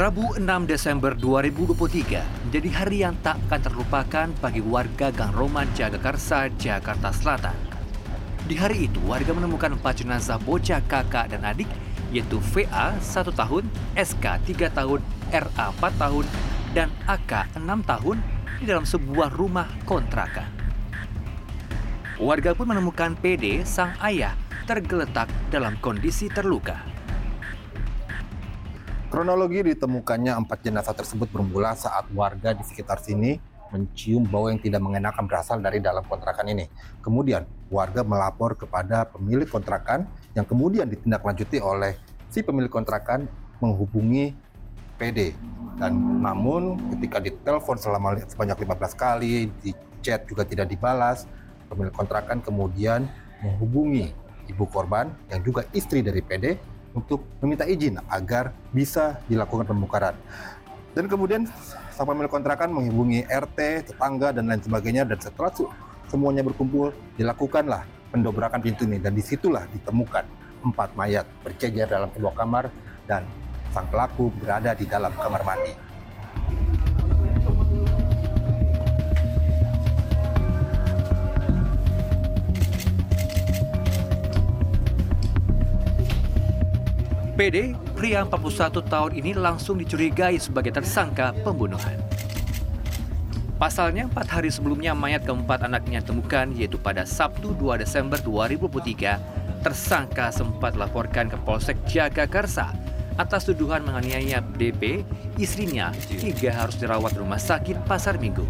Rabu 6 Desember 2023 menjadi hari yang tak akan terlupakan bagi warga Gang Roman Jagakarsa, Jakarta Selatan. Di hari itu, warga menemukan empat jenazah bocah kakak dan adik, yaitu VA 1 tahun, SK 3 tahun, RA 4 tahun, dan AK 6 tahun di dalam sebuah rumah kontrakan. Warga pun menemukan PD, sang ayah, tergeletak dalam kondisi terluka. Kronologi ditemukannya empat jenazah tersebut bermula saat warga di sekitar sini mencium bau yang tidak mengenakan berasal dari dalam kontrakan ini. Kemudian warga melapor kepada pemilik kontrakan yang kemudian ditindaklanjuti oleh si pemilik kontrakan menghubungi PD. Dan namun ketika ditelepon selama sebanyak 15 kali, di chat juga tidak dibalas, pemilik kontrakan kemudian menghubungi ibu korban yang juga istri dari PD untuk meminta izin agar bisa dilakukan pembongkaran. Dan kemudian sang pemilik kontrakan menghubungi RT, tetangga, dan lain sebagainya. Dan setelah semuanya berkumpul, dilakukanlah pendobrakan pintu ini. Dan di situlah ditemukan empat mayat berjejer dalam sebuah kamar dan sang pelaku berada di dalam kamar mandi. PD, pria 41 tahun ini langsung dicurigai sebagai tersangka pembunuhan. Pasalnya, empat hari sebelumnya mayat keempat anaknya ditemukan, yaitu pada Sabtu 2 Desember 2023, tersangka sempat laporkan ke Polsek Jagakarsa atas tuduhan menganiaya DP, istrinya, hingga harus dirawat di rumah sakit Pasar Minggu.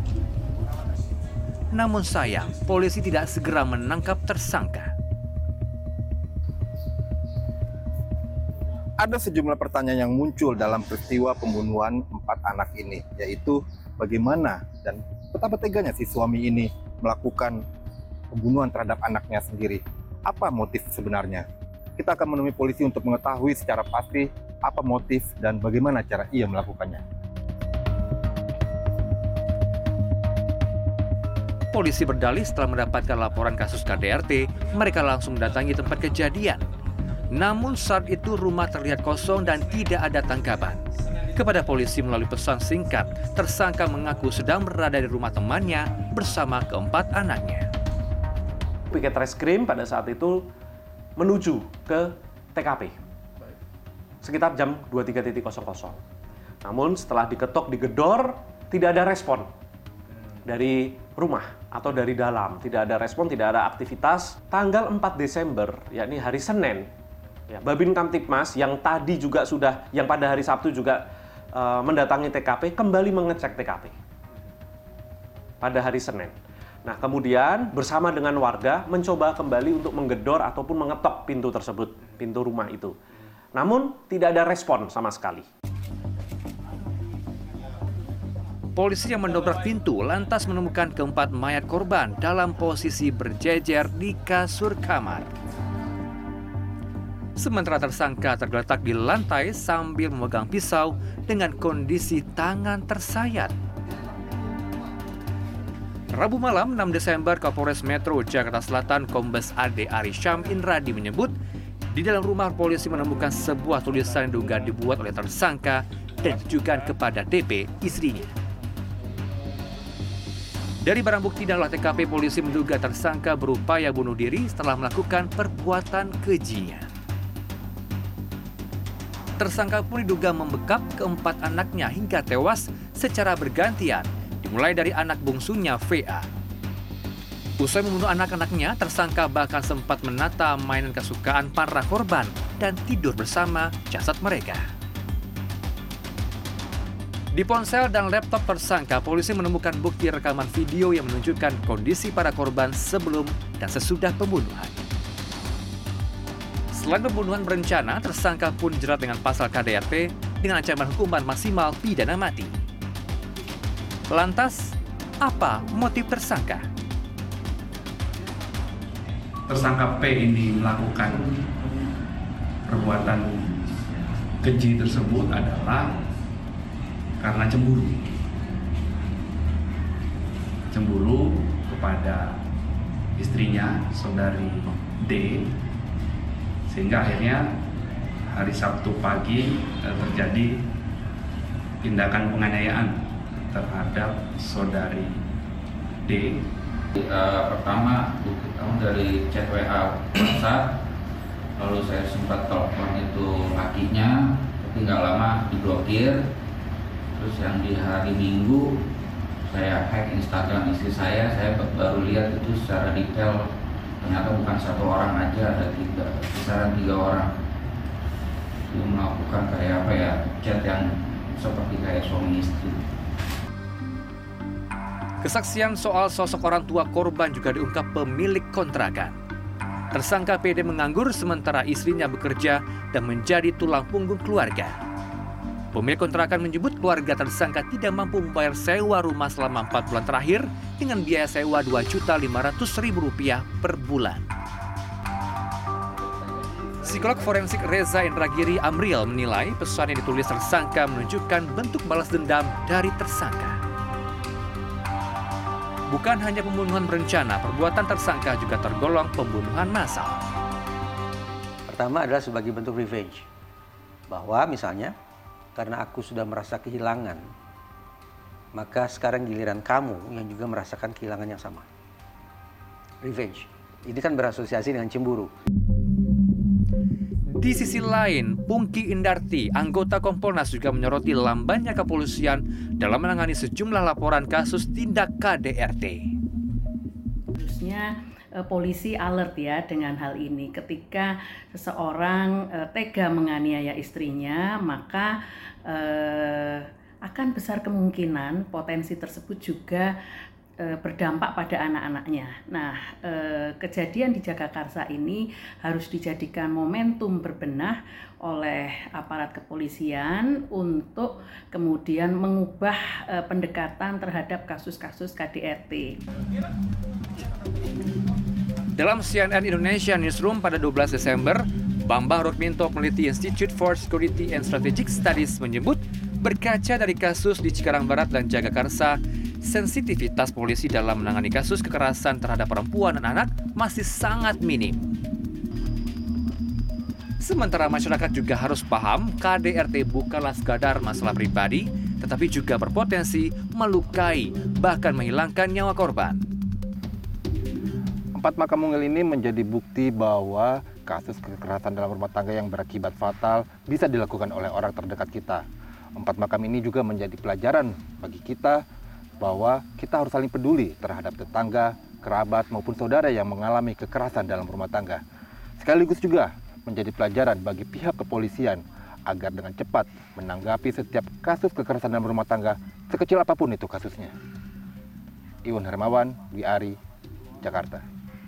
Namun sayang, polisi tidak segera menangkap tersangka. Ada sejumlah pertanyaan yang muncul dalam peristiwa pembunuhan empat anak ini, yaitu bagaimana dan betapa teganya si suami ini melakukan pembunuhan terhadap anaknya sendiri. Apa motif sebenarnya? Kita akan menemui polisi untuk mengetahui secara pasti apa motif dan bagaimana cara ia melakukannya. Polisi berdalih setelah mendapatkan laporan kasus KDRT, mereka langsung mendatangi tempat kejadian namun saat itu rumah terlihat kosong dan tidak ada tanggapan. Kepada polisi melalui pesan singkat, tersangka mengaku sedang berada di rumah temannya bersama keempat anaknya. Piket Reskrim pada saat itu menuju ke TKP sekitar jam 23.00. Namun setelah diketok, digedor, tidak ada respon dari rumah atau dari dalam. Tidak ada respon, tidak ada aktivitas. Tanggal 4 Desember, yakni hari Senin, Ya, Babin Kamtipmas yang tadi juga sudah, yang pada hari Sabtu juga uh, mendatangi TKP, kembali mengecek TKP pada hari Senin. Nah, kemudian bersama dengan warga mencoba kembali untuk menggedor ataupun mengetok pintu tersebut, pintu rumah itu. Namun tidak ada respon sama sekali. Polisi yang mendobrak pintu lantas menemukan keempat mayat korban dalam posisi berjejer di kasur kamar. Sementara tersangka tergeletak di lantai sambil memegang pisau dengan kondisi tangan tersayat. Rabu malam 6 Desember Kapolres Metro Jakarta Selatan Kombes Ade Arisham Inradi menyebut di dalam rumah polisi menemukan sebuah tulisan yang diduga dibuat oleh tersangka dan ditujukan kepada DP istrinya. Dari barang bukti dan olah TKP polisi menduga tersangka berupaya bunuh diri setelah melakukan perbuatan kejinya. Tersangka pun diduga membekap keempat anaknya hingga tewas secara bergantian, dimulai dari anak bungsunya VA. Usai membunuh anak-anaknya, tersangka bahkan sempat menata mainan kesukaan para korban dan tidur bersama jasad mereka. Di ponsel dan laptop tersangka, polisi menemukan bukti rekaman video yang menunjukkan kondisi para korban sebelum dan sesudah pembunuhan. Selain pembunuhan berencana, tersangka pun jerat dengan pasal KDRT dengan ancaman hukuman maksimal pidana mati. Lantas, apa motif tersangka? Tersangka P ini melakukan perbuatan keji tersebut adalah karena cemburu. Cemburu kepada istrinya, saudari D, sehingga akhirnya hari Sabtu pagi eh, terjadi tindakan penganiayaan terhadap saudari D. Uh, pertama kamu dari chat WA lalu saya sempat telepon itu lakinya tapi nggak lama diblokir. Terus yang di hari Minggu saya hack Instagram istri saya. Saya baru lihat itu secara detail ternyata bukan satu orang aja ada tiga kisaran tiga orang dia melakukan kayak apa ya chat yang seperti kayak suami istri Kesaksian soal sosok orang tua korban juga diungkap pemilik kontrakan. Tersangka PD menganggur sementara istrinya bekerja dan menjadi tulang punggung keluarga. Pemilik kontrakan menyebut keluarga tersangka tidak mampu membayar sewa rumah selama 4 bulan terakhir dengan biaya sewa Rp2.500.000 per bulan. Psikolog forensik Reza Indragiri Amril menilai pesan yang ditulis tersangka menunjukkan bentuk balas dendam dari tersangka. Bukan hanya pembunuhan berencana, perbuatan tersangka juga tergolong pembunuhan massal. Pertama adalah sebagai bentuk revenge. Bahwa misalnya, karena aku sudah merasa kehilangan, maka sekarang giliran kamu yang juga merasakan kehilangan yang sama. Revenge. Ini kan berasosiasi dengan cemburu. Di sisi lain, Pungki Indarti, anggota Kompolnas juga menyoroti lambannya kepolisian dalam menangani sejumlah laporan kasus tindak KDRT. Harusnya eh, polisi alert ya dengan hal ini. Ketika seseorang eh, tega menganiaya istrinya, maka eh, akan besar kemungkinan potensi tersebut juga berdampak pada anak-anaknya. Nah, kejadian di Jagakarsa ini harus dijadikan momentum berbenah oleh aparat kepolisian untuk kemudian mengubah pendekatan terhadap kasus-kasus KDRT. Dalam CNN Indonesia Newsroom pada 12 Desember, Bambang Rukminto peneliti Institute for Security and Strategic Studies menyebut berkaca dari kasus di Cikarang Barat dan Jagakarsa, sensitivitas polisi dalam menangani kasus kekerasan terhadap perempuan dan anak masih sangat minim. Sementara masyarakat juga harus paham KDRT bukanlah sekadar masalah pribadi, tetapi juga berpotensi melukai, bahkan menghilangkan nyawa korban. Empat makam mungil ini menjadi bukti bahwa kasus kekerasan dalam rumah tangga yang berakibat fatal bisa dilakukan oleh orang terdekat kita. Empat makam ini juga menjadi pelajaran bagi kita bahwa kita harus saling peduli terhadap tetangga, kerabat maupun saudara yang mengalami kekerasan dalam rumah tangga. Sekaligus juga menjadi pelajaran bagi pihak kepolisian agar dengan cepat menanggapi setiap kasus kekerasan dalam rumah tangga sekecil apa pun itu kasusnya. Iwan Hermawan, Wiari, Jakarta.